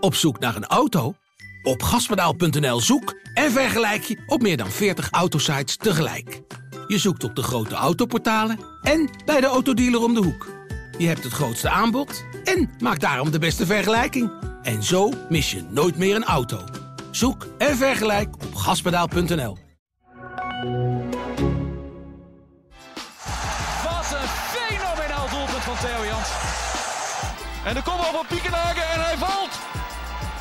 Op zoek naar een auto? Op gaspedaal.nl zoek en vergelijk je op meer dan 40 autosites tegelijk. Je zoekt op de grote autoportalen en bij de autodealer om de hoek. Je hebt het grootste aanbod en maakt daarom de beste vergelijking. En zo mis je nooit meer een auto. Zoek en vergelijk op gaspedaal.nl. Wat een fenomenaal doelpunt van Theo Jans. En de kopbal van Piekenhagen en hij valt.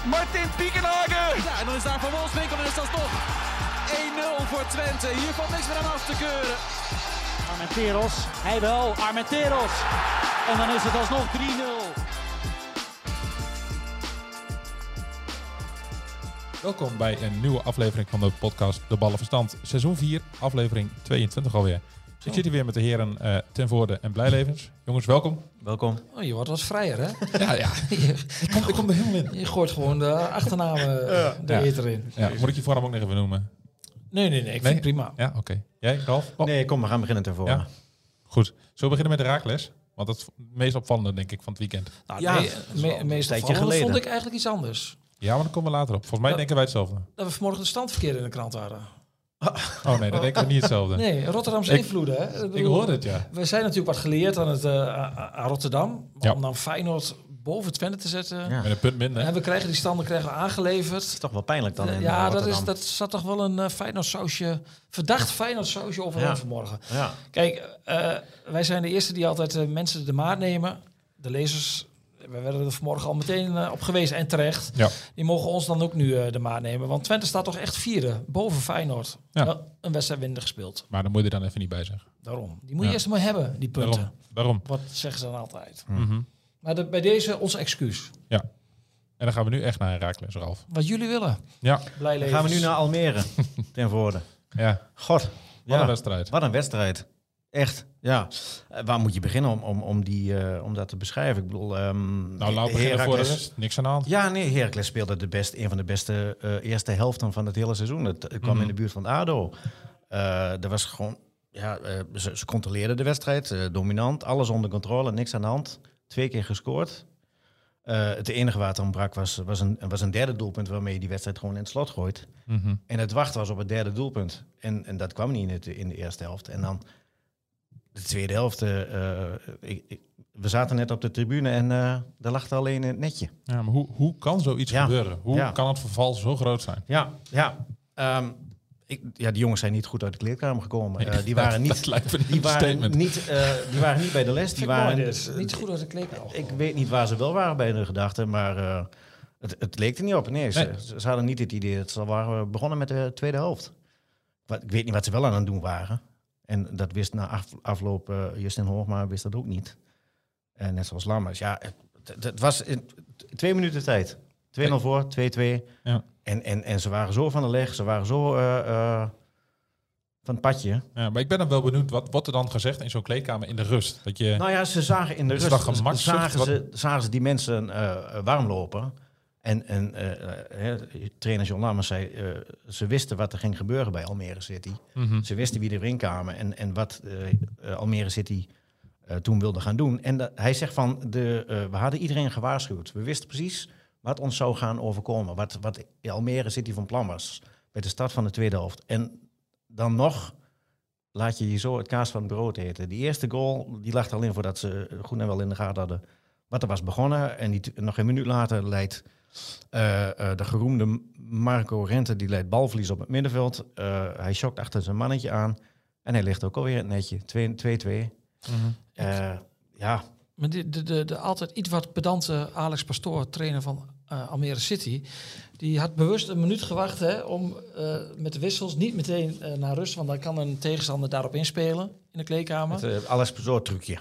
Martin Piekenhagen. Ja, en dan is daar Van Wolfswinkel en is dat toch 1-0 voor Twente. Hier valt niks meer aan af te keuren. Armenteros, hij wel, Armenteros. En dan is het alsnog 3-0. Welkom bij een nieuwe aflevering van de podcast De Ballenverstand. Seizoen 4, aflevering 22 alweer. Ik zit hier weer met de heren eh, Ten Voorde en Blijlevens. Jongens, welkom. Welkom. Oh, je wordt wat vrijer, hè? Ja, ja. ik, kom, ik kom er helemaal in. Je gooit gewoon de achternamen eh, de Ja. eter in. Ja, moet ik je voornaam ook nog even noemen? Nee, nee, nee. Ik Nee? vind het prima. Ja, oké. Jij, Ralf? Oh, Nee, kom, we gaan beginnen tevoren. Ja. Goed. Zullen we beginnen met de raakles? Want dat is het meest opvallende, denk ik, van het weekend. Nou, Ja, nee, me, een meest tijdje opvallend geleden. vond ik eigenlijk iets anders. Ja, maar daar komen we later op. Volgens mij Ja. denken wij hetzelfde. Dat we vanmorgen de standverkeer in de krant hadden. Oh nee, dat denken we niet hetzelfde. Nee, Rotterdamse Ik- invloeden, hè? Ik Ik hoor het, ja. We zijn natuurlijk wat geleerd aan, het, eh, aan- Rotterdam. Ja. Om dan Feyenoord boven Twente te zetten. Ja. Met een punt minder. En we krijgen die standen krijgen we aangeleverd. Het is toch wel pijnlijk dan in ja, eh, dat, is, dat zat toch wel een uh, Feyenoord sausje, verdacht Feyenoord sausje overheen Ja. vanmorgen. Ja. Kijk, eh, wij zijn de eerste die altijd mensen de maat nemen. De lezers, we werden er vanmorgen al meteen eh, op gewezen en terecht. Ja. Die mogen ons dan ook nu eh, de maat nemen. Want Twente staat toch echt vierde, boven Feyenoord. Ja. Een wedstrijd minder gespeeld. Maar dan moet je er dan even niet bij zeggen. Daarom. Die moet je Ja. eerst maar hebben, die punten. Daarom. Daarom. Wat zeggen ze dan altijd. Mhm. Maar de- bij deze ons excuus. Ja. En dan gaan we nu echt naar een raakles, Ralf. Wat jullie willen. Ja. Blij Dan gaan we nu naar Almere ten voorde. Ja. God, Wat ja, een wedstrijd. wat een wedstrijd. Echt, ja. Eh, waar moet je beginnen om, om, om, die, eh, om dat te beschrijven? Ik bedoel, ehm Nou, we beginnen voor. Niks aan de hand. Ja, nee, Heracles speelde de best, een van de beste eh, eerste helften van het hele seizoen. Het, het kwam Mhm. in de buurt van ADO. Eh er was gewoon, ja, ze, ze controleerden de wedstrijd, dominant, alles onder controle, niks aan de hand. Twee keer gescoord. Het enige wat ontbrak was, was, een, was een derde doelpunt waarmee je die wedstrijd gewoon in het slot gooit. Mhm. En het wachten was op het derde doelpunt. En, en dat kwam niet in, het, in de eerste helft. En dan de tweede helft. eh, eh, ik, ik- we zaten net op de tribune en eh er lag er alleen in het netje. Ja, maar hoe, hoe kan zoiets Ja. gebeuren? Hoe Ja. kan het verval zo groot zijn? Ja, ja. Ehm, ik, ja, die jongens zijn niet goed uit de kleedkamer gekomen. Eh, die waren Dat niet, lijkt me een die waren statement. niet, eh, die waren niet bij de les. Die waren, dit. Niet zo goed als de kleedkamer. ik weet niet waar ze wel waren bij de gedachten, maar eh, het, het leek er niet op. Nee, ze, Nee. ze- ze hadden niet het idee dat ze waren begonnen met de tweede helft. Wat, ik weet niet wat ze wel aan het doen waren. En dat wist na af, afloop eh, Justin Hoogma wist dat ook niet. En net zoals Lammers. Ja, het, het- het was in twee minuten tijd. 2-0 voor, 2-2. Ja. En, en, en ze waren zo van de leg, ze waren zo eh, eh, van het padje. Ja, maar ik ben dan wel benieuwd, wat wordt er dan gezegd in zo'n kleedkamer in de rust? Dat je, Nou ja, ze zagen in de rust, zagen, ze, zagen ze die mensen warm lopen. En, en eh, eh, trainer John Lammers zei, eh, ze wisten wat er ging gebeuren bij Almere City. Mhm. Ze wisten wie erin kwamen en, en wat Almere City toen wilde gaan doen. En dat- hij zegt van, de, we hadden iedereen gewaarschuwd. We wisten precies wat ons zou gaan overkomen. Wat, wat Almere City van plan was bij de start van de tweede helft. En dan nog laat je je zo het kaas van het brood eten. Die eerste goal, die lag er alleen voordat ze goed en wel in de gaten hadden wat er was begonnen. En die, nog een minuut later leidt de geroemde Marco Rente, die leidt balverlies op het middenveld. Eh, hij schokt achter zijn mannetje aan. En hij ligt ook alweer het netje. 2-2. Mhm. Eh, ja, Maar de, de, de, de altijd iets wat pedante Alex Pastoor, trainer van eh, Almere City, die had bewust een minuut gewacht hè, om eh, met de wissels niet meteen eh, naar rust, want dan kan een tegenstander daarop inspelen in de kleedkamer. het uh, alles zo'n trucje.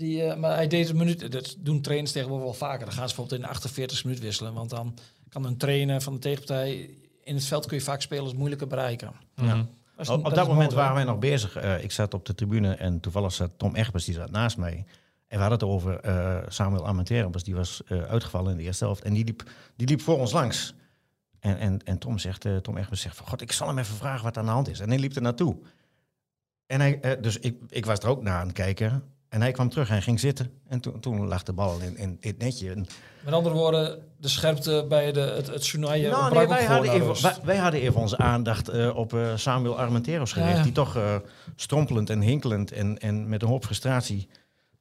Die, eh, maar hij deed een minuut, dat doen trainers tegenwoordig wel vaker. Dan gaan ze bijvoorbeeld in de 48 minuut wisselen, want dan kan een trainer van de tegenpartij in het veld kun je vaak spelers moeilijker bereiken. Dat is Op, dat moment mooi, waren wij nog bezig. Eh, ik zat op de tribune en toevallig zat Tom Egbers, die zat naast mij. En we hadden het over eh, Samuel Armenteros, die was eh, uitgevallen in de eerste helft. En die liep, die liep voor ons langs. En, en, en Tom, zegt, eh, Tom Egbers zegt van, god, ik zal hem even vragen wat aan de hand is. En hij liep er naartoe. En hij, dus ik, ik was er ook naar aan het kijken. En hij kwam terug en ging zitten. En toen, toen lag de bal in, in, het netje. En, Met andere woorden, de scherpte bij de, het, het Soenaaien nou, nee, wij, hadden even, wij, wij hadden even onze aandacht eh, op eh, Samuel Armenteros gericht. Ja, ja. Die toch eh, strompelend en hinkelend en, en met een hoop frustratie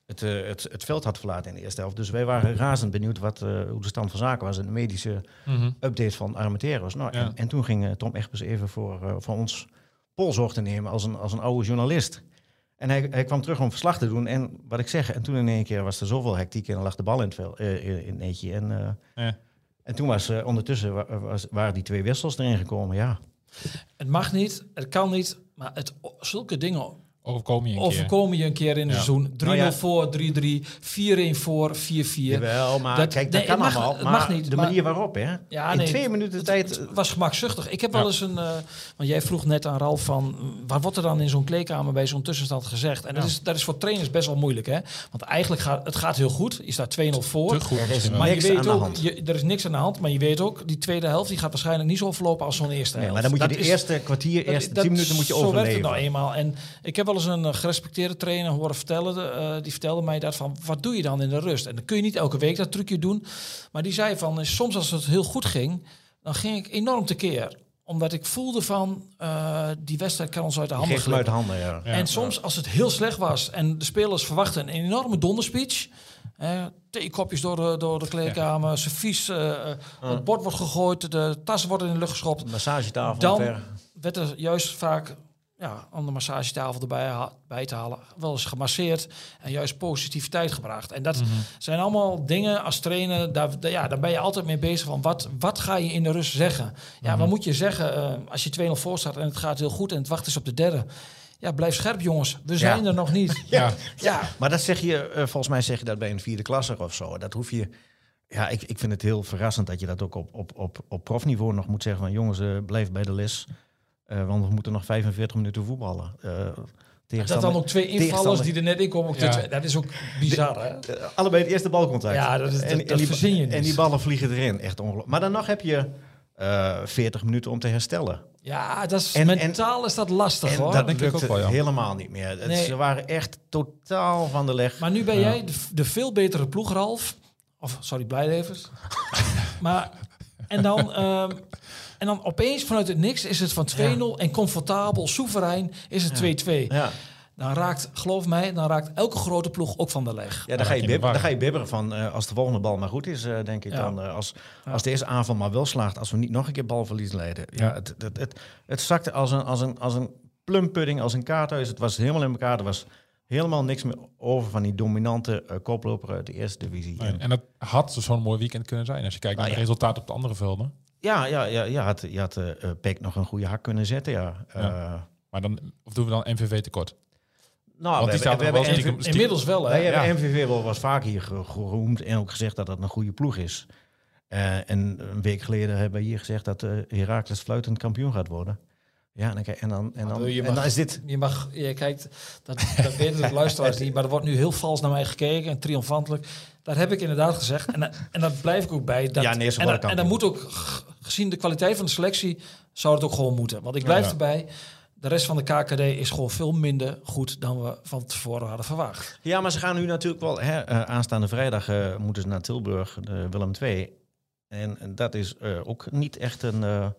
het, eh, het, het veld had verlaten in de eerste helft. Dus wij waren razend benieuwd wat, eh, hoe de stand van zaken was. En de medische Mhm. update van Armenteros. Nou, Ja. en, en toen ging Tom Egbers even voor, voor ons polzorg te nemen als een, als een oude journalist. En hij, hij kwam terug om verslag te doen. En wat ik zeg, en toen in één keer was er zoveel hectiek en lag de bal in het, vel, eh, in het netje. En, eh, Ja. en toen was eh, ondertussen wa- was, waren die twee wissels erin gekomen. Ja, Het mag niet, het kan niet, maar het, zulke dingen Overkomen je een keer. overkomen je een keer in een Ja. seizoen. 3-0 Nou ja. voor, 3-3, 4-1 voor, 4-4. Jawel, maar Dat- kijk, dat nee, kan mag- allemaal. het Maar mag niet, de maar- manier waarop, hè? Ja, in nee, twee minuten het- tijd... Het was gemakzuchtig. Ik heb Ja. wel eens een... eh, want jij vroeg net aan Ralf van... Wat wordt er dan in zo'n kleedkamer bij zo'n tussenstand gezegd? En dat, is, dat is voor trainers best wel moeilijk, hè? Want eigenlijk gaat het gaat heel goed. Je staat 2-0 voor. Te goed. Er is. Maar je Niks aan weet de ook, hand. je, er is niks aan de hand. Maar je weet ook, die tweede helft die gaat waarschijnlijk niet zo verlopen als zo'n eerste nee, helft. maar dan moet je Dat de is- eerste kwartier, eerste dat- tien minuten moet je Zo werkt het overleven. nou eenmaal. En ik heb wel eens een eh, gerespecteerde trainer horen vertellen. eh, die vertelde mij dat van, wat doe je dan in de rust? En dan kun je niet elke week dat trucje doen. Maar die zei van, eh, soms als het heel goed ging, dan ging ik enorm tekeer. Omdat ik voelde van, eh, die wedstrijd kan ons uit de handen hem uit de handen, ja. Ja. En soms als het heel slecht was en de spelers verwachten een enorme donderspeech. Eh, theekopjes door de, door de kleedkamer, servies, het bord wordt gegooid, de tassen worden in de lucht geschopt Massagetafel Dan- werd er juist vaak ja, aan de massagetafel erbij bij te halen, wel eens gemasseerd en juist positiviteit gebracht. En dat Mhm. zijn allemaal dingen als trainer, daar, daar- ja, daar ben je altijd mee bezig van wat, wat ga je in de rust zeggen? Ja, Mhm. wat moet je zeggen eh, als je 2-0 voor staat en het gaat heel goed en het wacht is op de derde? Ja, blijf scherp jongens, we zijn er nog niet. Ja. Ja, Maar dat zeg je, eh, volgens mij zeg je dat bij een vierde klasser of zo. Dat hoef je. Ja, ik, ik vind het heel verrassend dat je dat ook op, op, op, op profniveau nog moet zeggen van jongens, eh, blijf bij de les. Eh, want we moeten nog 45 minuten voetballen. Eh dat dan ook twee invallers die er net in komen. Ook de Ja. twee- dat is ook bizar, hè? Eh, allebei het eerste balcontact. Ja, dat is- dat- dat die, verzin je niet. En die ballen vliegen erin. Echt ongelooflijk. Maar dan nog heb je eh 40 minuten om te herstellen. Ja, dat is, En- mentaal is dat lastig, en hoor. dat denk ik lukte ook wel, ja. helemaal niet meer. Het-. Ze waren echt totaal van de leg. Maar nu ben jij de, de veel betere ploeg, Ralf. Of, sorry, Blijlevers. maar, en dan, ehm, en dan opeens vanuit het niks is het van 2-0 en comfortabel, soeverein is het 2-2. ja. Dan raakt, geloof mij, dan raakt elke grote ploeg ook van de leg. Ja, dan dan ga, je raak je in de bib- war. dan ga je bibberen van eh, als de volgende bal maar goed is, eh, denk ik Ja. dan. eh, als, als deze aanval maar wel slaagt, als we niet nog een keer balverlies leiden. Ja, Ja. het, het, het, het zakte als een, als, een, als een plumpudding, als een kaarthuis. Het was helemaal in elkaar. Er was helemaal niks meer over van die dominante koploper uit de eerste divisie. En- En dat had zo'n mooi weekend kunnen zijn. Als je kijkt naar Nou de ja. resultaten op de andere velden. Ja, ja, ja, je had, je had eh, eh, Peck nog een goede hak kunnen zetten, ja. Eh, Maar dan, of doen we dan MVV tekort? nou, Want we die hebben, staat we wel hebben, stiekem- In- Inmiddels wel, hè? Wij hebben Ja. MVV wel was vaak hier ge- geroemd en ook gezegd dat dat een goede ploeg is. Eh, en een week geleden hebben we hier gezegd dat uh, Herakles fluitend kampioen gaat worden. Ja, en dan, en dan, en dan, je en dan mag- is dit... Je mag, je kijkt, dat, dat weten de luisteraars niet, maar er wordt nu heel vals naar mij gekeken en triomfantelijk. Dat heb ik inderdaad gezegd en, en daar blijf ik ook bij. Dat, Ja, nee, en, dat- en dan moet ook, gezien de kwaliteit van de selectie, zou het ook gewoon moeten. Want ik blijf Ja. erbij, de rest van de KKD is gewoon veel minder goed dan we van tevoren hadden verwacht. Ja, maar ze gaan nu natuurlijk wel... Hè, eh, aanstaande vrijdag eh, moeten ze naar Tilburg, de Willem II. En, en dat is eh, ook niet echt een... er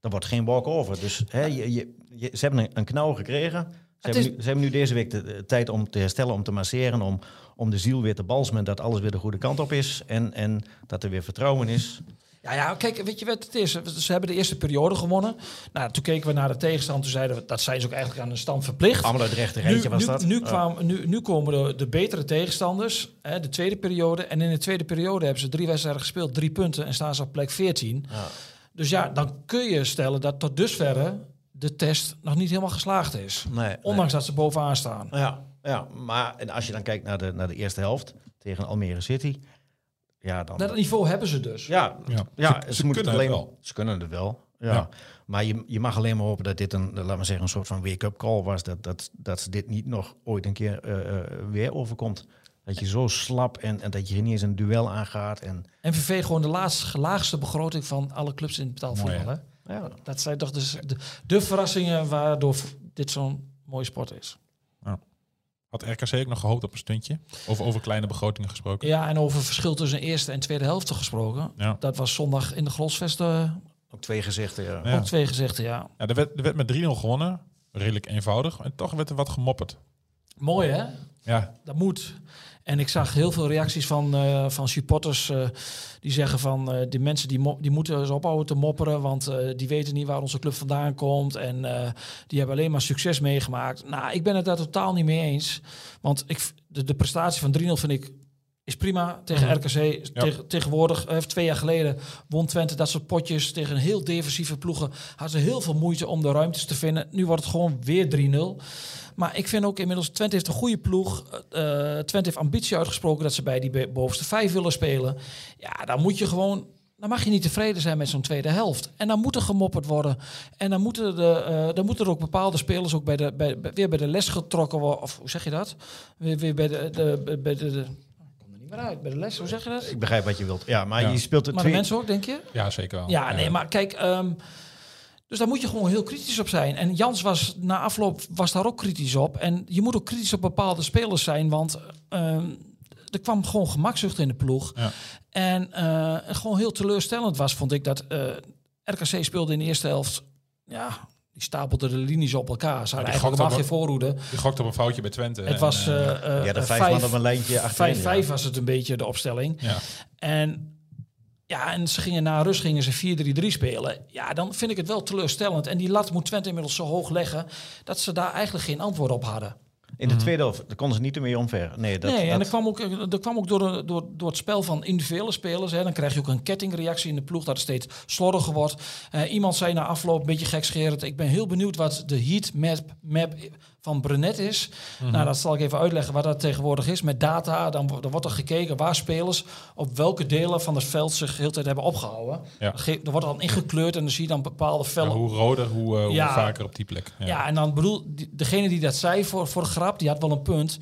wordt geen walk over. Dus hè, je, je, je- ze hebben een, een knauw gekregen. Ze hebben, nu, ze hebben nu deze week de, de tijd om te herstellen, om te masseren, om, om de ziel weer te balsemen, dat alles weer de goede kant op is en, en dat er weer vertrouwen is. Ja, ja, kijk, weet je wat het is? Ze hebben de eerste periode gewonnen. Nou, toen keken we naar de tegenstand. Toen zeiden we, dat zijn ze ook eigenlijk aan de stand verplicht. Allemaal uit het rechte rijtje nu, was nu, dat. Nu, kwam, nu, nu komen de, de betere tegenstanders, hè, de tweede periode. En in de tweede periode hebben ze drie wedstrijden gespeeld, drie punten en staan ze op plek 14. Ja. Dus ja, dan kun je stellen dat tot dusverre de test nog niet helemaal geslaagd is. Nee, Ondanks dat ze bovenaan staan. Ja, ja, maar en als je dan kijkt naar de, naar de eerste helft tegen Almere City, ja, dan... Dat niveau hebben ze dus. Ja, Ja. ja. Ze- ze, ze moeten kunnen het het alleen wel. Ze kunnen het wel. Ja. Ja. Maar je, je mag alleen maar hopen dat dit een, laten we zeggen, een soort van wake-up call was. Dat, dat, dat ze dit niet nog ooit een keer eh, eh, weer overkomt. Dat je zo slap en, en dat je niet eens een duel aangaat. En, MVV gewoon de laatste, laagste begroting van alle clubs in het betaalvoetbal. Ja, Dat zijn toch dus de, de verrassingen waardoor dit zo'n mooie sport is. Had RKC ook nog gehoopt op een stuntje. Over, over kleine begrotingen gesproken. Ja, en over verschil tussen eerste en tweede helft gesproken. Ja. Dat was zondag in de Grolsvest eh, Ook twee gezichten, ja. Ja. ook twee gezichten, ja. Ja, er, werd, er werd met 3-0 gewonnen. Redelijk eenvoudig. En toch werd er wat gemopperd. Mooi hè? Ja, Dat moet. En ik zag heel veel reacties van, eh, van supporters eh, die zeggen van eh, die mensen die, die moeten eens ophouden te mopperen, want die weten niet waar onze club vandaan komt en die hebben alleen maar succes meegemaakt. Nou, ik ben het daar totaal niet mee eens, want ik, de, de prestatie van 3-0 vind ik is prima tegen Mhm. RKC. Tegen, tegenwoordig, eh, twee jaar geleden, won Twente dat soort potjes tegen een heel defensieve ploegen. Hadden ze heel veel moeite om de ruimtes te vinden. Nu wordt het gewoon weer 3-0. Maar ik vind ook inmiddels, Twente heeft een goede ploeg. Eh, Twente heeft ambitie uitgesproken dat ze bij die bovenste vijf willen spelen. Ja, dan moet je gewoon... Dan mag je niet tevreden zijn met zo'n tweede helft. En dan moet er gemopperd worden. En dan moeten, de, eh, dan moeten er ook bepaalde spelers ook bij de, bij, bij- weer bij de les getrokken worden. Of hoe zeg je dat? Weer, weer bij de... de, bij de, niet meer uit. Bij de les, hoe zeg je dat? Ik begrijp wat je wilt. Ja, maar Ja. je speelt de Maar de twee... mensen ook, denk je? ja zeker wel. Ja, nee, maar kijk, ehm, dus daar moet je gewoon heel kritisch op zijn. En Jans was na afloop was daar ook kritisch op. En je moet ook kritisch op bepaalde spelers zijn, want ehm, er kwam gewoon gemakzucht in de ploeg. Ja. En eh, gewoon heel teleurstellend was, vond ik dat eh, RKC speelde in de eerste helft. Ja, die stapelde de linies op elkaar. Ze hadden die eigenlijk gokte helemaal op- geen voorhoede. Je gokt op een foutje bij Twente. Het en, was eh, eh, eh, Ja, de vijf man op een lijntje achterin. 5-5 ja. was het een beetje de opstelling. ja. En ja, en ze gingen na rust gingen ze 4-3-3 spelen. Ja, dan vind ik het wel teleurstellend. En die lat moet Twente inmiddels zo hoog leggen dat ze daar eigenlijk geen antwoord op hadden. In de tweede helft daar konden ze niet ermee omver. Nee, dat, nee, en dat- dat kwam ook, dat kwam ook door, de- door, door het spel van individuele spelers. Hè. Dan krijg je ook een kettingreactie in de ploeg dat het steeds slordiger wordt. Eh, iemand zei na afloop, een beetje gekscherend... ik ben heel benieuwd wat de heat map, map van Brenet is. Nou, dat zal ik even uitleggen wat dat tegenwoordig is. Met data, dan, wo- dan wordt er gekeken waar spelers... op welke delen van het veld zich de hele tijd hebben opgehouden. Ja. Er wordt dan ingekleurd en dan zie je dan bepaalde Ja, vellen hoe roder, hoe, eh, hoe Ja. vaker op die plek. Ja. ja, en dan bedoel, degene die dat zei voor, voor de grap, die had wel een punt.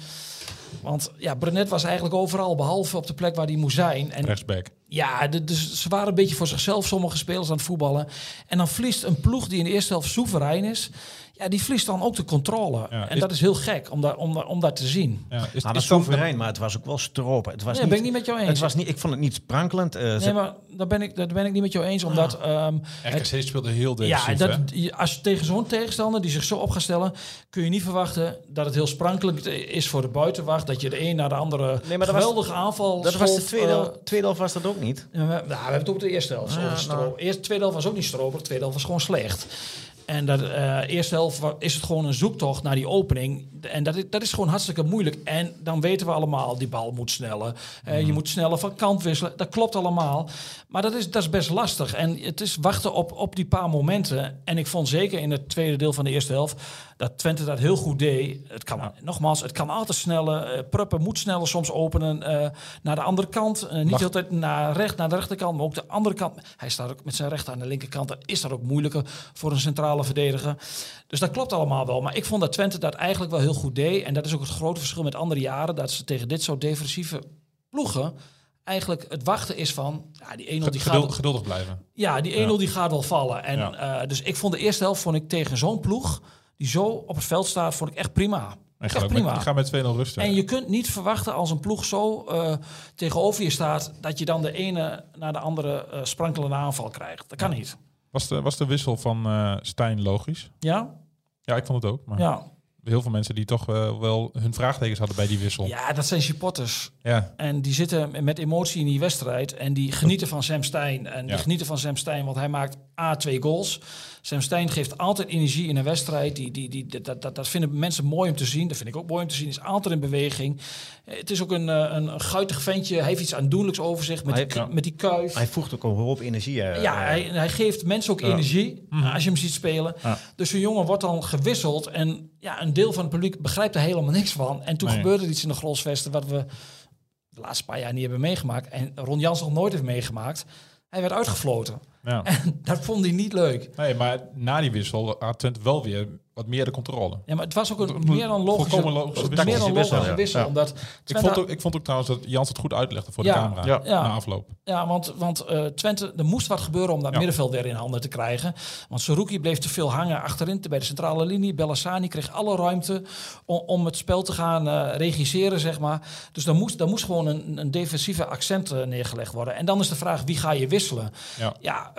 Want ja, Brenet was eigenlijk overal, behalve op de plek waar hij moest zijn. En Rechtsback. ja, de- dus ze waren een beetje voor zichzelf, sommige spelers aan het voetballen. En dan verliest een ploeg die in de eerste helft soeverein is. Ja, die verliest dan ook de controle. Ja, en is- dat is heel gek om, daar, om, daar- om dat te zien. Ja, is, Nou, is dat is soeverein, maar het was ook wel stropen. Het was Nee, niet, ben ik niet met jou eens. Het was niet, ik vond het niet sprankelend. eh, Nee, maar daar ben ik, daar ben ik niet met jou eens, omdat... ehm, RKC speelde heel Ja, defensief, en hè? dat, je- als je tegen zo'n tegenstander die zich zo op gaat stellen, kun je niet verwachten dat het heel sprankelijk is voor de buitenwacht. Dat je de een naar de andere Nee, maar dat was- geweldige aanval. dat was de tweede, eh, helft- tweede helft was dat ook niet. ja, we, nou, we hebben het ook de eerste helft. Ja, stro- nou. Eerst, tweede helft was ook niet stroper, de tweede helft was gewoon slecht. En dat eh, eerste helft is het gewoon een zoektocht naar die opening. En dat is, dat is gewoon hartstikke moeilijk. En dan weten we allemaal, die bal moet sneller. Eh, Mhm. Je moet sneller van kant wisselen. Dat klopt allemaal. Maar dat is, dat is best lastig. En het is wachten op, op die paar momenten. En ik vond zeker in het tweede deel van de eerste helft... dat Twente dat heel goed deed. Het kan, Nogmaals, het kan altijd sneller. Eh, Pruppen moet sneller soms openen eh, naar de andere kant. Eh, niet Mag- altijd naar, recht, naar de rechterkant, maar ook de andere kant. Hij staat ook met zijn rechter aan de linkerkant. Dat is dat ook moeilijker voor een centrale verdediger. Dus dat klopt allemaal wel. Maar ik vond dat Twente dat eigenlijk wel heel goed deed. En dat is ook het grote verschil met andere jaren. Dat ze tegen dit soort defensieve ploegen eigenlijk het wachten is van... Ja, die 1-0 die Geduld- gaat, geduldig blijven. ja, die 1-0 Ja. die gaat wel vallen. En, Ja. eh, dus ik vond de eerste helft vond ik tegen zo'n ploeg... die zo op het veld staat, vond ik echt prima. En Echt met, prima. ga met 2-0 rusten. En je kunt niet verwachten als een ploeg zo eh, tegenover je staat... dat je dan de ene naar de andere eh, sprankelende aanval krijgt. Dat kan niet. Was, de, was de wissel van eh Stijn logisch? Ja? Ja, ik vond het ook. Maar Ja. heel veel mensen die toch wel, wel hun vraagtekens hadden bij die wissel. ja, dat zijn supporters. Ja. En die zitten met emotie in die wedstrijd. En die genieten van Sam Stein. En die Ja. genieten van Sam Stein, want hij maakt A, twee goals. Sam Stein geeft altijd energie in een wedstrijd. Die, die, die, dat, dat, dat vinden mensen mooi om te zien. Dat vind ik ook mooi om te zien. Is altijd in beweging. Het is ook een, eh, een, guitig ventje. Hij heeft iets aandoenlijks over zich met, Hij- die, ja. met die kuif. Hij voegt ook een hoop energie. eh, Ja, eh, hij, hij geeft mensen ook energie als je hem ziet spelen. Dus zo'n jongen wordt dan gewisseld. En ja, een deel van het publiek begrijpt er helemaal niks van. En toen Nee. gebeurde iets in de Grolsvesten wat we de laatste paar jaar niet hebben meegemaakt. En Ron Jans nog nooit heeft meegemaakt. Hij werd uitgefloten. Ja. Dat vond hij niet leuk. Nee, maar na die wissel had Twente wel weer wat meer de controle. Ja, maar het was ook een meer dan logische, logische meer wissel. dan wissel, logische ja. wissel. Ja. Omdat Ik vond, ook, ik vond ook trouwens dat Jans het goed uitlegde voor de Ja. camera Ja. Ja. na afloop. Ja, want, want eh, Twente, er moest wat gebeuren om dat Ja. middenveld weer in handen te krijgen. Want Saruki bleef te veel hangen achterin bij de centrale linie. Bellassani kreeg alle ruimte om, om het spel te gaan eh, regisseren, zeg maar. Dus daar moest, daar moest gewoon een, een defensieve accent eh, neergelegd worden. En dan is de vraag, wie ga je wisselen? Ja.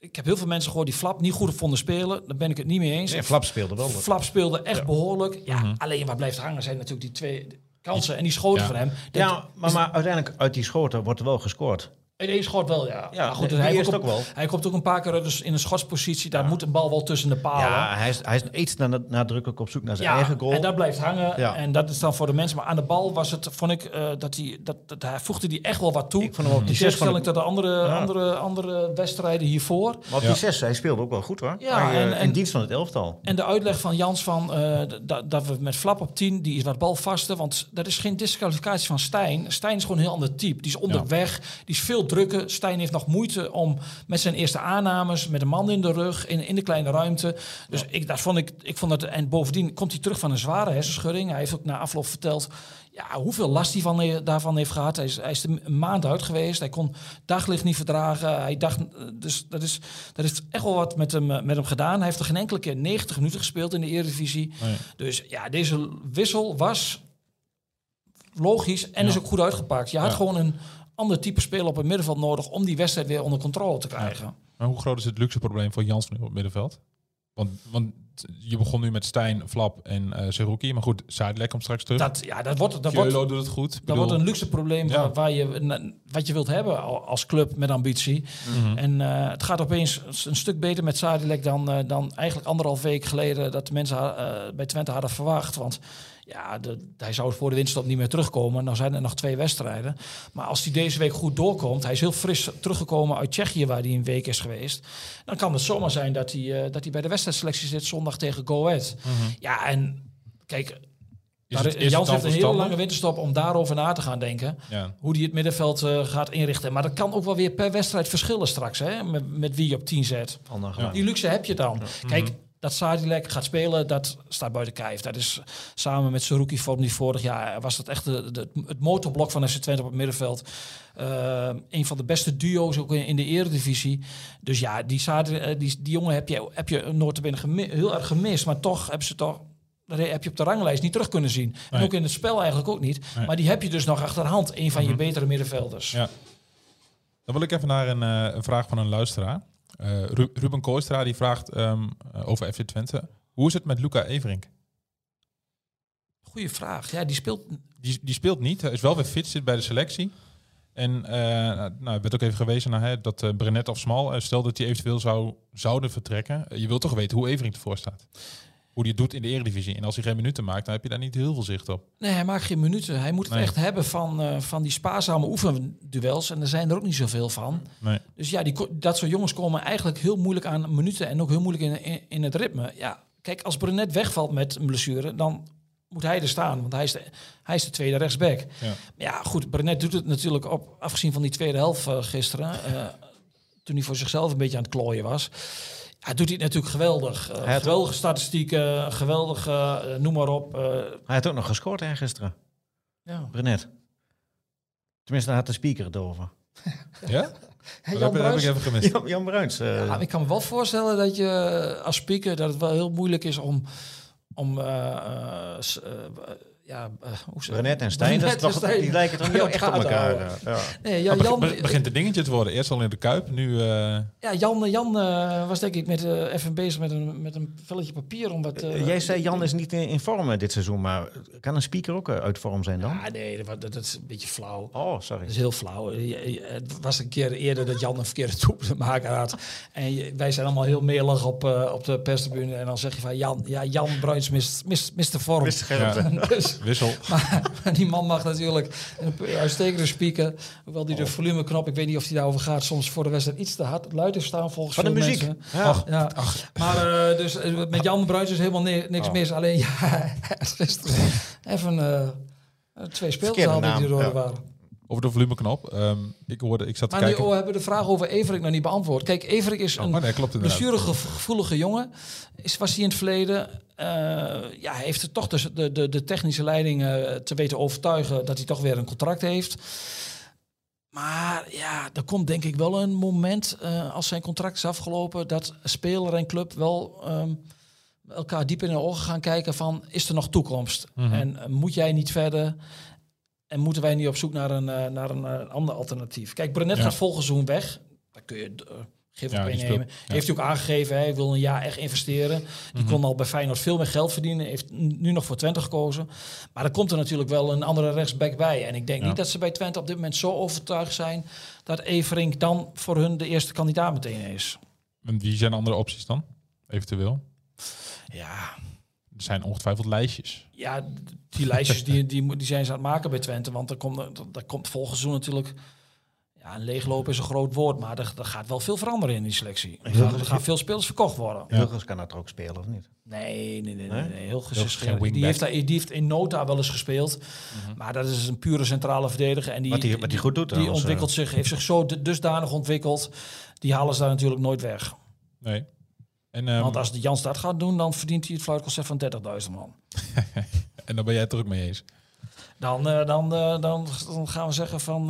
Ik heb heel veel mensen gehoord die Flap niet goed vonden spelen. Daar ben ik het niet mee eens. Nee, Flap speelde wel. Flap speelde echt behoorlijk. Ja, alleen wat blijft hangen zijn natuurlijk die twee kansen en die schoten Ja. van hem. Ja, maar, maar uiteindelijk uit die schoten wordt er wel gescoord. In één schot wel, ja. Ja, maar goed, hij, komt ook wel. hij komt ook een paar keer dus in een schotspositie. Daar moet een bal wel tussen de palen. Ja, hij is, hij is iets na- nadrukkelijk op zoek naar zijn Ja, eigen goal. en dat blijft hangen. Ja. En dat is dan voor de mensen. Maar aan de bal was het, vond ik, eh, dat, hij, dat, dat hij voegde die echt wel wat toe. Ik vond hem op die zes van tegenstelling tot de andere, Ja. andere, andere wedstrijden hiervoor. Maar op Ja. die zes, hij speelde ook wel goed hoor. Ja, Hij, eh, en- en- in dienst van het elftal. En de uitleg van Jans van eh, dat- dat we met Flap op 10, die is wat balvaster. Want dat is geen disqualificatie van Stijn. Stijn is gewoon een heel ander type. Die is onderweg, die is veel drukker. Stijn heeft nog moeite om met zijn eerste aannames, met een man in de rug, in, in de kleine ruimte. Dus ik, dat vond ik, ik vond dat. En bovendien komt hij terug van een zware hersenschudding. Hij heeft ook na afloop verteld ja, hoeveel last hij van, he- daarvan heeft gehad. Hij is, hij is een maand uit geweest. Hij kon daglicht niet verdragen. Hij dacht, eh, dus dat is, dat is echt wel wat met hem, eh, met hem gedaan. Hij heeft er geen enkele keer 90 minuten gespeeld in de Eredivisie. Nee. Dus ja, deze wissel was logisch en Ja. is ook goed uitgepakt. Je had Ja. gewoon een ander type speler op het middenveld nodig om die wedstrijd weer onder controle te krijgen. Maar hoe groot is het luxe probleem voor Jans nu op het middenveld? Want, want je begon nu met Stijn, Flap en eh Seruki. Maar goed, Zuidlek komt straks terug. Dat, ja, dat wordt, dat wordt, doet het goed. Dat bedoel, wordt een luxe probleem Ja. waar, waar je, na- wat je wilt hebben al- als club met ambitie. Mhm. En eh, het gaat opeens een stuk beter met Zadilek dan, eh, dan eigenlijk anderhalf week geleden dat de mensen eh, bij Twente hadden verwacht. Want ja, de, hij zou voor de winststop niet meer terugkomen. Nou zijn er nog twee wedstrijden. Maar als hij deze week goed doorkomt, hij is heel fris teruggekomen uit Tsjechië waar hij een week is geweest. Dan kan het zomaar zijn dat hij, eh, dat hij bij de wedstrijdselectie zit zondag tegen Go Ahead. Ja, en kijk, Is daar- het- is het Jans dan heeft een hele verstandig? lange winterstop om daarover na te gaan denken Ja. hoe die het middenveld eh, gaat inrichten. Maar dat kan ook wel weer per wedstrijd verschillen straks, hè, met, met wie je op 10 zet. Ja. Die luxe heb je dan. Kijk, dat Sadilek gaat spelen, dat staat buiten kijf. Dat is samen met Saruki vorm die vorig jaar was dat echt de, de- het motorblok van FC Twente op het middenveld. Eh, een van de beste duo's ook in, in de eredivisie. Dus ja, die, Sadilek, eh, die, die jongen heb je, heb je notabene gemi- heel erg gemist. Maar toch hebben ze toch... Dat heb je op de ranglijst niet terug kunnen zien. En ook in het spel eigenlijk ook niet. Nee. Maar die heb je dus nog achter de hand. Een van je betere middenvelders. Ja. Dan wil ik even naar een, eh, een vraag van een luisteraar. Eh, Ru- Ruben Kooistra die vraagt ehm, eh, over FC Twente. Hoe is het met Luca Everink? Goeie vraag. Ja, die speelt... Die, die speelt niet. Hij is wel weer fit, zit bij de selectie. En eh nou, er werd ook even gewezen naar hè, dat eh Brenet of Smal, stel dat hij eventueel zou, zouden vertrekken. Je wilt toch weten hoe Everink ervoor staat. Hoe hij het doet in de Eredivisie. En als hij geen minuten maakt, dan heb je daar niet heel veel zicht op. Nee, hij maakt geen minuten. Hij moet het Nee. echt hebben van, eh, van die spaarzame oefenduels. En er zijn er ook niet zoveel van. Nee. Dus ja, die, dat soort jongens komen eigenlijk heel moeilijk aan minuten. En ook heel moeilijk in, in, in het ritme. Ja, kijk, als Brenet wegvalt met een blessure, dan moet hij er staan. Want hij is de, hij is de tweede rechtsback. Ja. Maar ja, goed, Brenet doet het natuurlijk op, afgezien van die tweede helft eh, gisteren. eh, toen hij voor zichzelf een beetje aan het klooien was. Ja, doet hij het natuurlijk geweldig. Eh, Hij had- geweldige statistieken, geweldige, eh, noem maar op. eh, Hij had ook nog gescoord hè, gisteren. ja. Brenet. Tenminste, daar had de speaker het over. Ja? Hey, Dat Jan heb, heb ik Bruins, even gemist. Jan, Jan Bruins. ja, ik kan me wel voorstellen dat je als speaker dat het wel heel moeilijk is om om eh, eh, eh, ja, hoe Brenet en Stijn, dat is toch, die lijken toch niet echt op elkaar houden. eh, Ja. Nee, ja, Jan, be- begint een dingetje te worden. Eerst al in de Kuip, nu... eh, ja, Jan, Jan eh, was denk ik met, eh, even bezig met een, met een velletje papier om wat... eh, Jij zei Jan is niet in, in vorm dit seizoen, maar kan een speaker ook uit vorm zijn dan? Ja, nee, dat, dat, is een beetje flauw. Oh, sorry. Dat is heel flauw. Je- je- Het was een keer eerder dat Jan een verkeerde toep te maken had. En je- wij zijn allemaal heel melig op, eh, op de perstribune. En dan zeg je van Jan, ja, Jan Bruins mist, mist, mist de vorm. Mist ja, Wissel. maar die man mag natuurlijk een uitstekende speaker. Hoewel die de volumeknop, ik weet niet of die daarover gaat, soms voor de wedstrijd iets te hard luid heeft staan volgens Van de muziek. mensen. Ja. Ja, maar eh, dus eh, met Jan Bruins is helemaal ni- niks Oh. mis. Alleen ja, hij gisteren even eh, twee hadden die er ja. waren. Over de volumeknop. Ehm ik hoorde, ik zat te Maar kijken. oh, hebben de vraag over Everink nog niet beantwoord. Kijk, Everink is Oh, een maar nee, blessuregevoelige jongen. Is, was hij in het verleden. eh, ja, hij heeft er toch de, de, de technische leiding eh, te weten overtuigen dat hij toch weer een contract heeft. Maar ja, er komt denk ik wel een moment eh, als zijn contract is afgelopen dat speler en club wel ehm, elkaar diep in de ogen gaan kijken van is er nog toekomst? Mhm. En moet jij niet verder? En moeten wij niet op zoek naar een, eh, naar een eh, ander alternatief? Kijk, Brenet Ja. gaat volgend seizoen weg. Daar kun je uh, gif op ja. Heeft hij ook aangegeven, hij wil een jaar echt investeren. Die Mhm. kon al bij Feyenoord veel meer geld verdienen. Heeft nu nog voor Twente gekozen. Maar er komt er natuurlijk wel een andere rechtsback bij. En ik denk niet dat ze bij Twente op dit moment zo overtuigd zijn... dat Everink dan voor hun de eerste kandidaat meteen is. En wie zijn andere opties dan? Eventueel. Ja, Er zijn ongetwijfeld lijstjes. ja die lijstjes die, die, moet- die zijn ze aan het maken bij Twente. Want er komt, er, er komt volgend seizoen natuurlijk... Ja, een leeglopen is een groot woord, maar er, er gaat wel veel veranderen in die selectie. Er gaan, er gaan veel spelers verkocht worden. Hilgers kan dat ook spelen, of niet? Nee, nee, nee. nee, Nee? Heel is geen. Die heeft, daar, die heeft in Nota wel eens gespeeld. Maar dat is een pure centrale verdediger. En die, Wat hij- wat hij goed doet Die ontwikkelt zich, heeft zich zo dusdanig ontwikkeld. Die halen ze daar natuurlijk nooit weg. Nee. En, ehm, Want als de Jans dat gaat doen, dan verdient hij het fluitconcert van 30.000 man. en daar ben jij het er ook mee eens. Dan, eh, dan, eh, dan, dan gaan we zeggen van...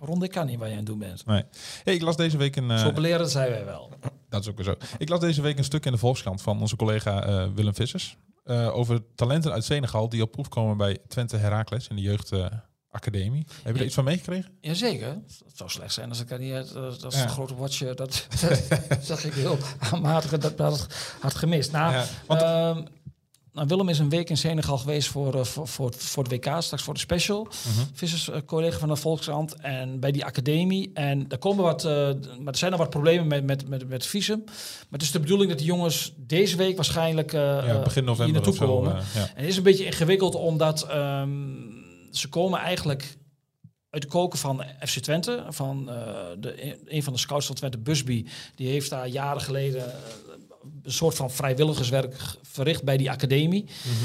Ron, ik kan niet waar je aan het doen bent. Nee. Hey, ik las deze week een... Zo belerend zijn wij wel. Dat is ook weer zo. Ik las deze week een stuk in de Volkskrant van onze collega Willem Vissers. over talenten uit Senegal die op proef komen bij Twente Heracles in de jeugdacademie. Heb je er iets van meegekregen? Jazeker. Het zou slecht zijn als ik dat niet... Dat, dat is Ja. een grote watje. Dat, dat zag ik heel aanmatig. Dat, dat had gemist. Nou, Ja, want- Ehm, nou, Willem is een week in Senegal geweest voor, eh, voor, voor, voor het WK, straks voor de special. Vissers, eh, collega van de Volkskrant. En bij die academie. En daar komen wat, eh, maar er zijn nog wat problemen met, met, met, met visum. Maar het is de bedoeling dat die jongens deze week waarschijnlijk Ja, begin hier november naartoe of zo. komen. ja. En het is een beetje ingewikkeld omdat ehm, ze komen eigenlijk uit de koken van FC Twente. Van eh, de, een van de scouts van Twente, Busby. Die heeft daar jaren geleden eh, een soort van vrijwilligerswerk verricht bij die academie. Mhm.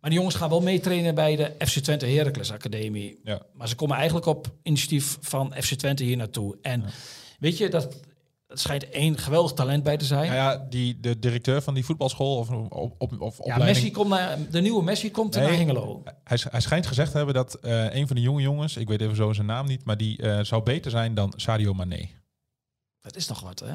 Maar die jongens gaan wel meetrainen bij de FC Twente Heracles Academie. Ja. Maar ze komen eigenlijk op initiatief van FC Twente hier naartoe. En weet je, dat, het schijnt één geweldig talent bij te zijn. Nou ja, die, de directeur van die voetbalschool of, op, op, of Ja, opleiding... Messi komt naar, de nieuwe Messi komt Nee. naar Hengelo. Hij, hij schijnt gezegd te hebben dat eh, een van de jonge jongens, ik weet even zo zijn naam niet, maar die eh, zou beter zijn dan Sadio Mane. Dat is nog wat, hè?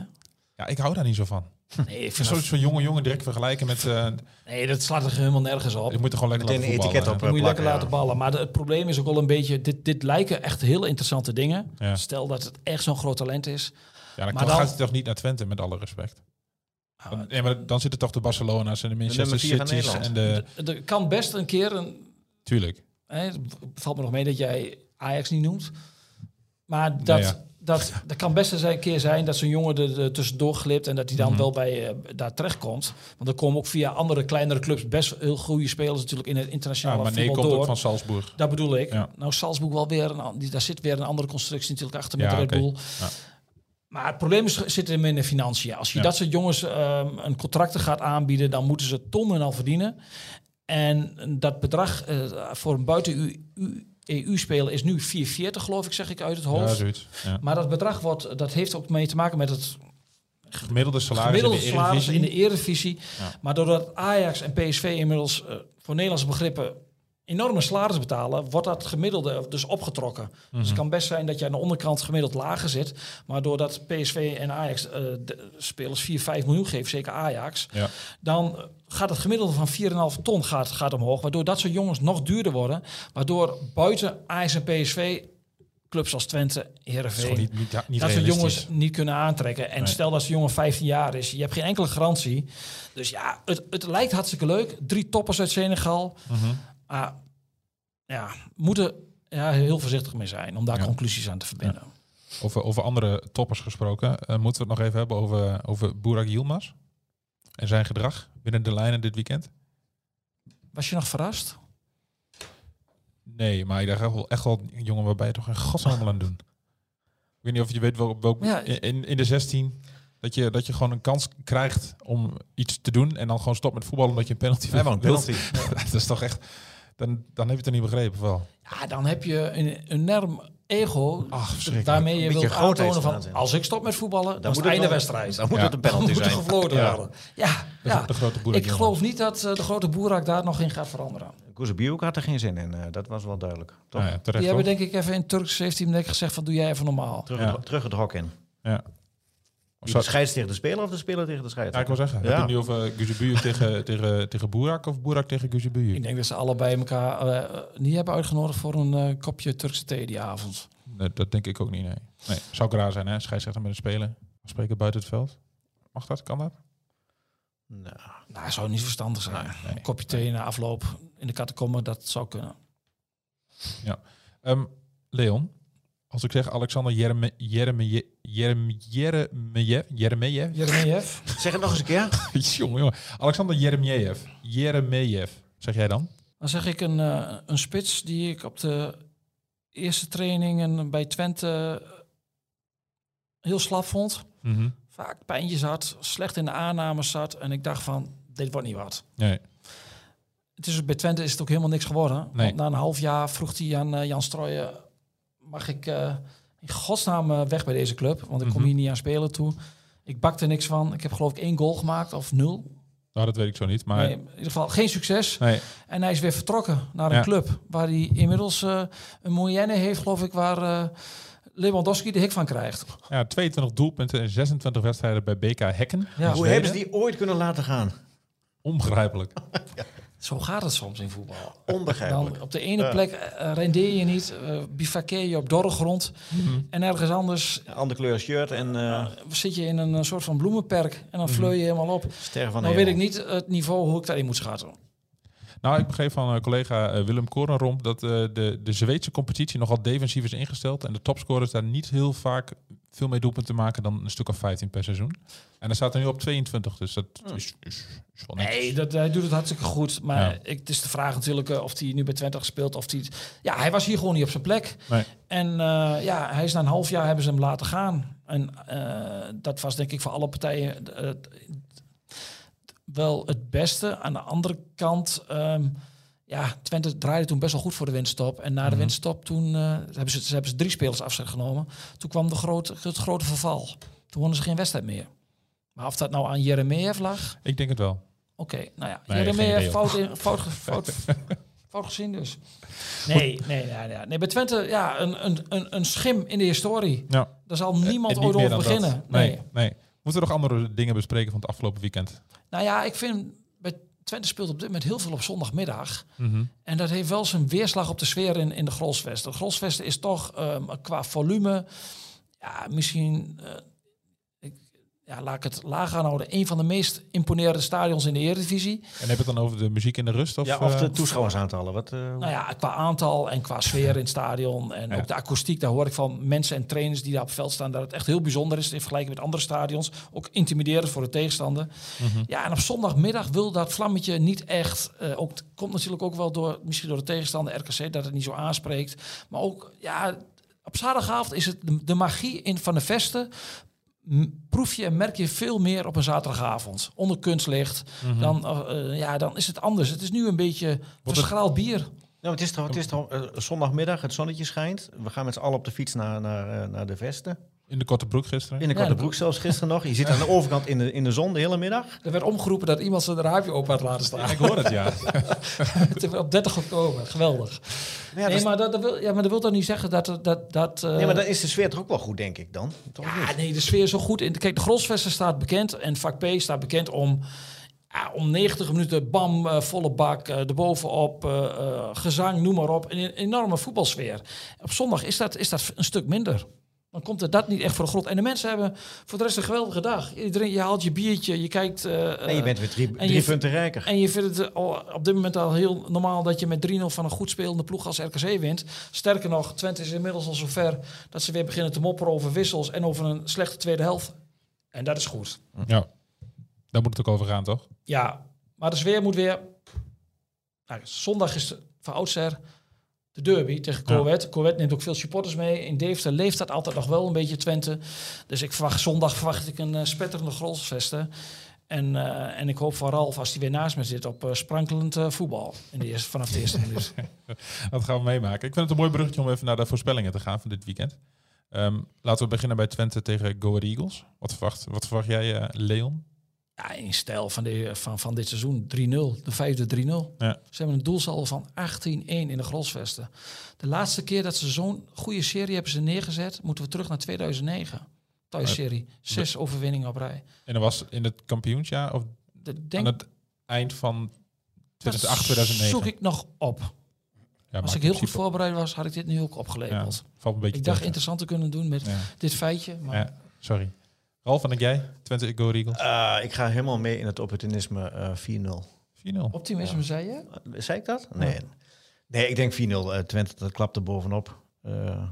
Ja, ik hou daar niet zo van. Nee, ik vind dat, zo'n jonge jongen direct vergelijken met... eh nee, dat slaat er helemaal nergens op. je moet er gewoon lekker Meteen laten een etiket op. moet je lekker laten ballen. Maar de- het probleem is ook wel een beetje... Dit, dit lijken echt heel interessante dingen. Ja. Stel dat het echt zo'n groot talent is. Ja, dan, Maar dan- gaat hij toch niet naar Twente, met alle respect. Nou, Dan, nee, maar dan zitten toch de Barcelona's en de Manchester City's en de... Er kan best een keer een... Tuurlijk. Hè, het valt me nog mee dat jij Ajax niet noemt. Maar dat, Nou ja. dat, dat kan best een keer zijn dat zo'n jongen er, er tussendoor glipt... en dat hij dan Mhm. wel bij eh, daar terechtkomt. Want er komen ook via andere kleinere clubs... best heel goede spelers natuurlijk in het Ja, internationale maar nee, voetbal komt door. ook van Salzburg. Dat bedoel ik. Ja. Nou, Salzburg wel weer een, die, daar zit weer een andere constructie natuurlijk achter met Ja, Red. Bull. Ja. Maar het probleem is, zit hem in de financiën. Als je Ja. dat soort jongens ehm, een contracten gaat aanbieden, dan moeten ze tonnen al verdienen. En dat bedrag eh, voor een buiten EU-speler is nu 440, geloof ik, zeg ik uit het Ja, hoofd. zoiets. Ja. maar dat bedrag wordt, dat heeft ook mee te maken met het Gemiddelde salaris gemiddelde in de salaris in Eredivisie. de Eredivisie. Ja. Maar doordat Ajax en PSV inmiddels eh, voor Nederlandse begrippen enorme salaris betalen, wordt dat gemiddelde dus opgetrokken. Dus het kan best zijn dat je aan de onderkant gemiddeld lager zit. Maar doordat PSV en Ajax eh, de spelers 4, 5 miljoen geven, zeker Ajax, Ja. dan gaat het gemiddelde van 4,5 ton gaat, gaat omhoog. Waardoor dat soort jongens nog duurder worden. Waardoor buiten Ajax en PSV clubs als Twente, Heerenveen, niet, niet, niet dat realistisch. jongens niet kunnen aantrekken. En Nee. stel dat zo'n jongen 15 jaar is, je hebt geen enkele garantie. Dus ja, het, het lijkt hartstikke leuk. Drie toppers uit Senegal. Mhm. Maar ja, moeten ja, heel voorzichtig mee zijn om daar Ja. conclusies aan te verbinden. Over, over andere toppers gesproken, eh, moeten we het nog even hebben over, over Burak Yilmaz en zijn gedrag binnen de lijnen dit weekend? Was je nog verrast? Nee, maar ik dacht echt wel, echt wel een jongen waarbij je toch een godsnaam allemaal aan doen. Ik weet niet of je weet welk, welk Ja. in, in de 16 dat je, dat je gewoon een kans krijgt om iets te doen en dan gewoon stopt met voetballen omdat je een penalty Hij wou een wilt. penalty. dat is toch echt, dan, dan heb je het er niet begrepen of wel. Ja, dan heb je een enorm ego, Ach, daarmee Een je beetje wilt aantonen van, als ik stop met voetballen, dan, moet het einde wedstrijd. Dan moet Ja. het een Dan penalty moet er zijn. gefloten Ja. worden. Ja, ja. de grote Boerak ik jongen. geloof niet dat eh, de grote Boerak daar nog in gaat veranderen. Koezebiuk had er geen zin in. eh, dat was wel duidelijk. Toch? Ja, terecht Die hebben toch? denk ik even in Turks heeft hij denk ik gezegd van doe jij even normaal. Terug, Ja. het, terug het hok in. Ja. Wie De scheids tegen de speler of de speler tegen de scheids? Ja, ik wil zeggen. Ja. Heb je het nu over Guzebujuk tegen, tegen, tegen Boerak of Boerak tegen Ik Guzebujuk? denk dat ze allebei elkaar eh, eh, niet hebben uitgenodigd voor een eh, kopje Turkse thee die avond. Nee, dat denk ik ook niet, nee. nee. Zou ik raar zijn, hè? Scheidsrechter met een speler. Spreken buiten het veld. Mag dat? Kan dat? Nou, Nou, zou niet verstandig zijn. nee. Een kopje thee na afloop in de catacombe, dat zou kunnen. Ehm, Leon, als ik zeg Alexander Jereme- Jereme- Jereme- Jeremejev, Jeremejev, zeg het nog eens een keer. jongen, jongen, Alexander Jeremejev, Jeremejev, zeg jij dan? Dan zeg ik een, eh, een spits die ik op de eerste trainingen bij Twente eh, heel slap vond. Mhm. Vaak pijntjes had, slecht in de aannames zat. En ik dacht van, dit wordt niet wat. Nee, Het is, bij Twente is het ook helemaal niks geworden. Nee. Want na een half jaar vroeg hij aan eh, Jan Strooijen... mag ik eh, in godsnaam eh, weg bij deze club? Want ik kom Mhm. hier niet aan spelen toe. Ik bakte niks van. Ik heb geloof ik één goal gemaakt, of nul. nou, dat weet ik zo niet, maar... Nee, in ieder geval geen succes. Nee, En hij is weer vertrokken naar een Ja. club... waar hij inmiddels eh, een moyenne heeft, geloof ik... waar eh, Lewandowski de hik van krijgt. ja, 22 doelpunten en 26 wedstrijden bij BK Hekken. Ja. Hoe hebben ze die ooit kunnen laten gaan? Onbegrijpelijk. Zo gaat het soms in voetbal. Onbegrijpelijk. Dan op de ene plek eh, rendeer je niet, bivakkeer je op dorre grond. Mhm. En ergens anders Andere kleur shirt en eh zit je in een soort van bloemenperk en Mhm. dan fleur je helemaal op. sterren van Nou weet ik niet het niveau hoe ik daarin moet schatten. Nou, ik begreep van eh, collega eh, Willem Korenromp dat eh, de, de Zweedse competitie nogal defensief is ingesteld. En de topscorers daar niet heel vaak veel meer doelpunten maken dan een stuk of 15 per seizoen. En dan staat er nu op 22, dus dat is, is, is wel netjes. Nee, dat, hij doet het hartstikke goed. Maar Ja. ik, het is de vraag natuurlijk of hij nu bij Twente gespeeld. Of hij, ja, hij was hier gewoon niet op zijn plek. Nee. En ja, hij is na een half jaar hebben ze hem laten gaan. En dat was denk ik voor alle partijen wel het beste. Aan de andere kant, ehm, ja, Twente draaide toen best wel goed voor de winststop. En na de Mhm. winststop toen eh, hebben, ze, ze hebben ze drie spelers afzet genomen. Toen kwam de grote, het grote verval. Toen wonnen ze geen wedstrijd meer. Maar of dat nou aan Jeremejeff lag, Ik denk het wel. Oké, nou ja, Nee, fout, in, fout, fout, fout gezien dus. Nee, nee, nee, nee, nee. Bij Twente, ja, een, een, een, een schim in de historie. Ja. Daar zal niemand niet ooit over beginnen. dat. Nee, Nee. nee. Moeten we nog andere dingen bespreken van het afgelopen weekend? Nou ja, ik vind, bij Twente speelt op dit moment heel veel op zondagmiddag. Mhm. En dat heeft wel zijn weerslag op de sfeer in, in de Grolsvesten. De Grolsvesten is toch ehm, qua volume, ja, misschien, eh, ja, laat ik het laag aanhouden, een van de meest imponerende stadions in de Eredivisie. En heb je het dan over de muziek in de rust? Of, Ja, of eh, de toeschouwersaantallen. Wat, eh, Nou ja, qua aantal en qua sfeer in het stadion. En Ja. ook de akoestiek, daar hoor ik van mensen en trainers die daar op het veld staan... dat het echt heel bijzonder is in vergelijking met andere stadions. Ook intimiderend voor de tegenstander. mhm. Ja, en op zondagmiddag wil dat vlammetje niet echt... eh, ook, komt natuurlijk ook wel door, misschien door de tegenstander RKC... dat het niet zo aanspreekt. Maar ook, ja, op zaterdagavond is het de, de magie in, van de vesten... proef je en merk je veel meer op een zaterdagavond. Onder kunstlicht. Mhm. Dan, eh, eh, ja, dan is het anders. Het is nu een beetje verschraald bier. Nou, het is toch, het is toch eh, zondagmiddag, het zonnetje schijnt. We gaan met z'n allen op de fiets naar, naar, naar de Vesten. In de korte broek gisteren? In de korte broek zelfs gisteren nog. Je zit aan de overkant in de, in de zon de hele middag. Er werd omgeroepen dat iemand zijn raampje open had laten staan. Ik hoor het, ja. op 30 oktober. Geweldig. Ja, dat nee, is- maar dat, dat wil, ja, maar dat wil toch niet zeggen dat... dat, dat eh, nee, maar dan is de sfeer toch ook wel goed, denk ik dan? Toch ja, niet? nee, de sfeer is zo goed. In, kijk, de Grosvesten staat bekend en vak P staat bekend om... Ja, om 90 minuten, bam, eh, volle bak, eh erbovenop, eh, eh, gezang, noem maar op. Een, een enorme voetbalsfeer. Op zondag is dat, is dat een stuk minder. Dan komt er dat niet echt voor de grond. En de mensen hebben voor de rest een geweldige dag. Iedereen, je haalt je biertje, je kijkt... eh, En je bent weer drie, drie je- punten rijker. En je vindt het al, op dit moment al heel normaal dat je met 3-0 van een goed spelende ploeg als RKC wint. Sterker nog, Twente is inmiddels al zover dat ze weer beginnen te mopperen over wissels en over een slechte tweede helft. En dat is goed. ja. Daar moet het ook over gaan, toch? Ja, maar de sfeer moet weer... Nou, zondag is de- van oudsher de derby tegen Ja. Corvette. Corvette neemt ook veel supporters mee. In Deventer leeft dat altijd nog wel een beetje Twente. Dus ik verwacht zondag verwacht ik een eh, spetterende grolsvesten. En, eh, en ik hoop van Ralf, als hij weer naast me zit, op eh, sprankelend voetbal. In de eerste, vanaf de eerste minuut. Dat gaan we meemaken. Ik vind het een mooi bruggetje om even naar de voorspellingen te gaan van dit weekend. Ehm, laten we beginnen bij Twente tegen Go Ahead Eagles. Wat verwacht, wat verwacht jij, Leon? Ja, in stijl van, de, van, van dit seizoen 3-0. De vijfde 3-0. Ja. Ze hebben een doelsaldo van 18-1 in de Grosvesten. De laatste keer dat ze zo'n goede serie hebben ze neergezet, moeten we terug naar 2009. Thuisserie. Zes overwinningen op rij. En dat was in het kampioensjaar of De, denk, aan het eind van dat 2008, 2009? zoek ik nog op. Ja, Als ik heel goed voorbereid was, had ik dit nu ook ja, opgeleveld. valt een beetje ik dacht tegen. interessant te kunnen doen met dit feitje. Maar sorry. Ralf, en denk jij? Twente Go Eagles? Ah, ik ga helemaal mee in het opportunisme eh 4-0. 4-0. optimisme zei je? Uh, zei ik dat? Nee. Nee, ik denk 4-0. Eh, Twente, dat klapt er bovenop. Uh,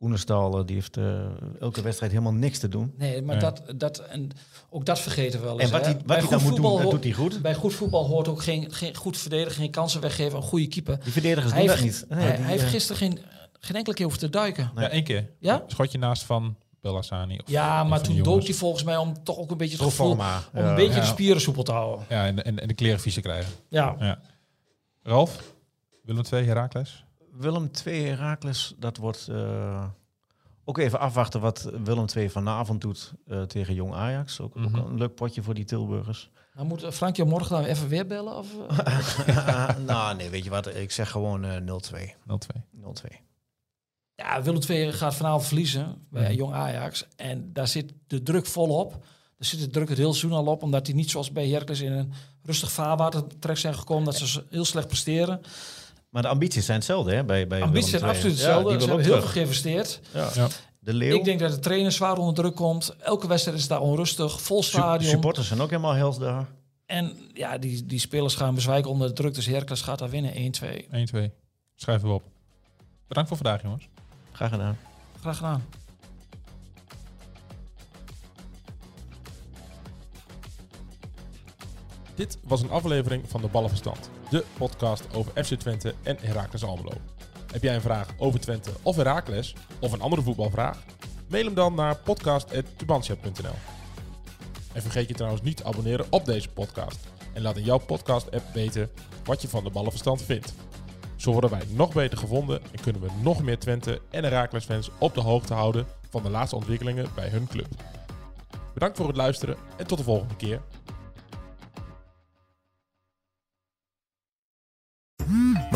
Oenestal, eh, die heeft eh, elke wedstrijd helemaal niks te doen. Nee, maar Ja. dat, dat, en ook dat vergeten we wel eens. En wat hij, wat hij goed dan moet doen, dat doet hij goed. Bij goed voetbal hoort ook geen, geen goed verdedigen, geen kansen weggeven, een goede keeper. Die verdedigers Hij doen dat heeft, niet. Nee, hij, die, hij heeft eh, gisteren geen, geen enkele keer hoeven te duiken. Ja, één keer. Ja? Schotje naast van Bellassani. Of Ja, maar toen dook hij volgens mij om toch ook een beetje het gevoel... Om een beetje Ja. de spieren soepel te houden. Ja, en, en, en de kleren vies te krijgen. Ja. Ja. Ralf, Willem 2, Herakles. Willem 2 Herakles, dat wordt eh, ook even afwachten wat Willem 2 vanavond doet eh, tegen Jong Ajax. Ook, ook Mhm. een leuk potje voor die Tilburgers. Dan moet eh, Frankje morgen dan even weer bellen? Of, nou, nee, weet je wat? Ik zeg gewoon eh 0-2. 0-2. 0-2. Ja, Willem II gaat vanavond verliezen bij Mhm. Jong Ajax. En daar zit de druk volop. Daar zit de druk het heel seizoen al op. Omdat die niet zoals bij Heracles in een rustig vaarwater terecht zijn gekomen. Dat ze heel slecht presteren. Maar de ambities zijn hetzelfde, hè? Bij, bij Ambities zijn absoluut Ja, hetzelfde. die ze hebben heel veel geïnvesteerd. Ja. Ja. De Leeuw. Ik denk dat de trainer zwaar onder druk komt. Elke wedstrijd is daar onrustig. Vol stadion. supporters zijn ook helemaal hels daar. En ja, die, die spelers gaan bezwijken onder de druk. Dus Heracles gaat daar winnen 1-2. 1-2. Schrijven we op. Bedankt voor vandaag, jongens. Graag gedaan. Graag gedaan. Dit was een aflevering van de Ballenverstand. De podcast over FC Twente en Heracles Almelo. Heb jij een vraag over Twente of Heracles? Of een andere voetbalvraag? Mail hem dan naar podcast.tubantia.nl En vergeet je trouwens niet te abonneren op deze podcast. En laat in jouw podcast-app weten wat je van de Ballenverstand vindt. Zo worden wij nog beter gevonden en kunnen we nog meer Twente en Heracles fans op de hoogte houden van de laatste ontwikkelingen bij hun club. Bedankt voor het luisteren en tot de volgende keer.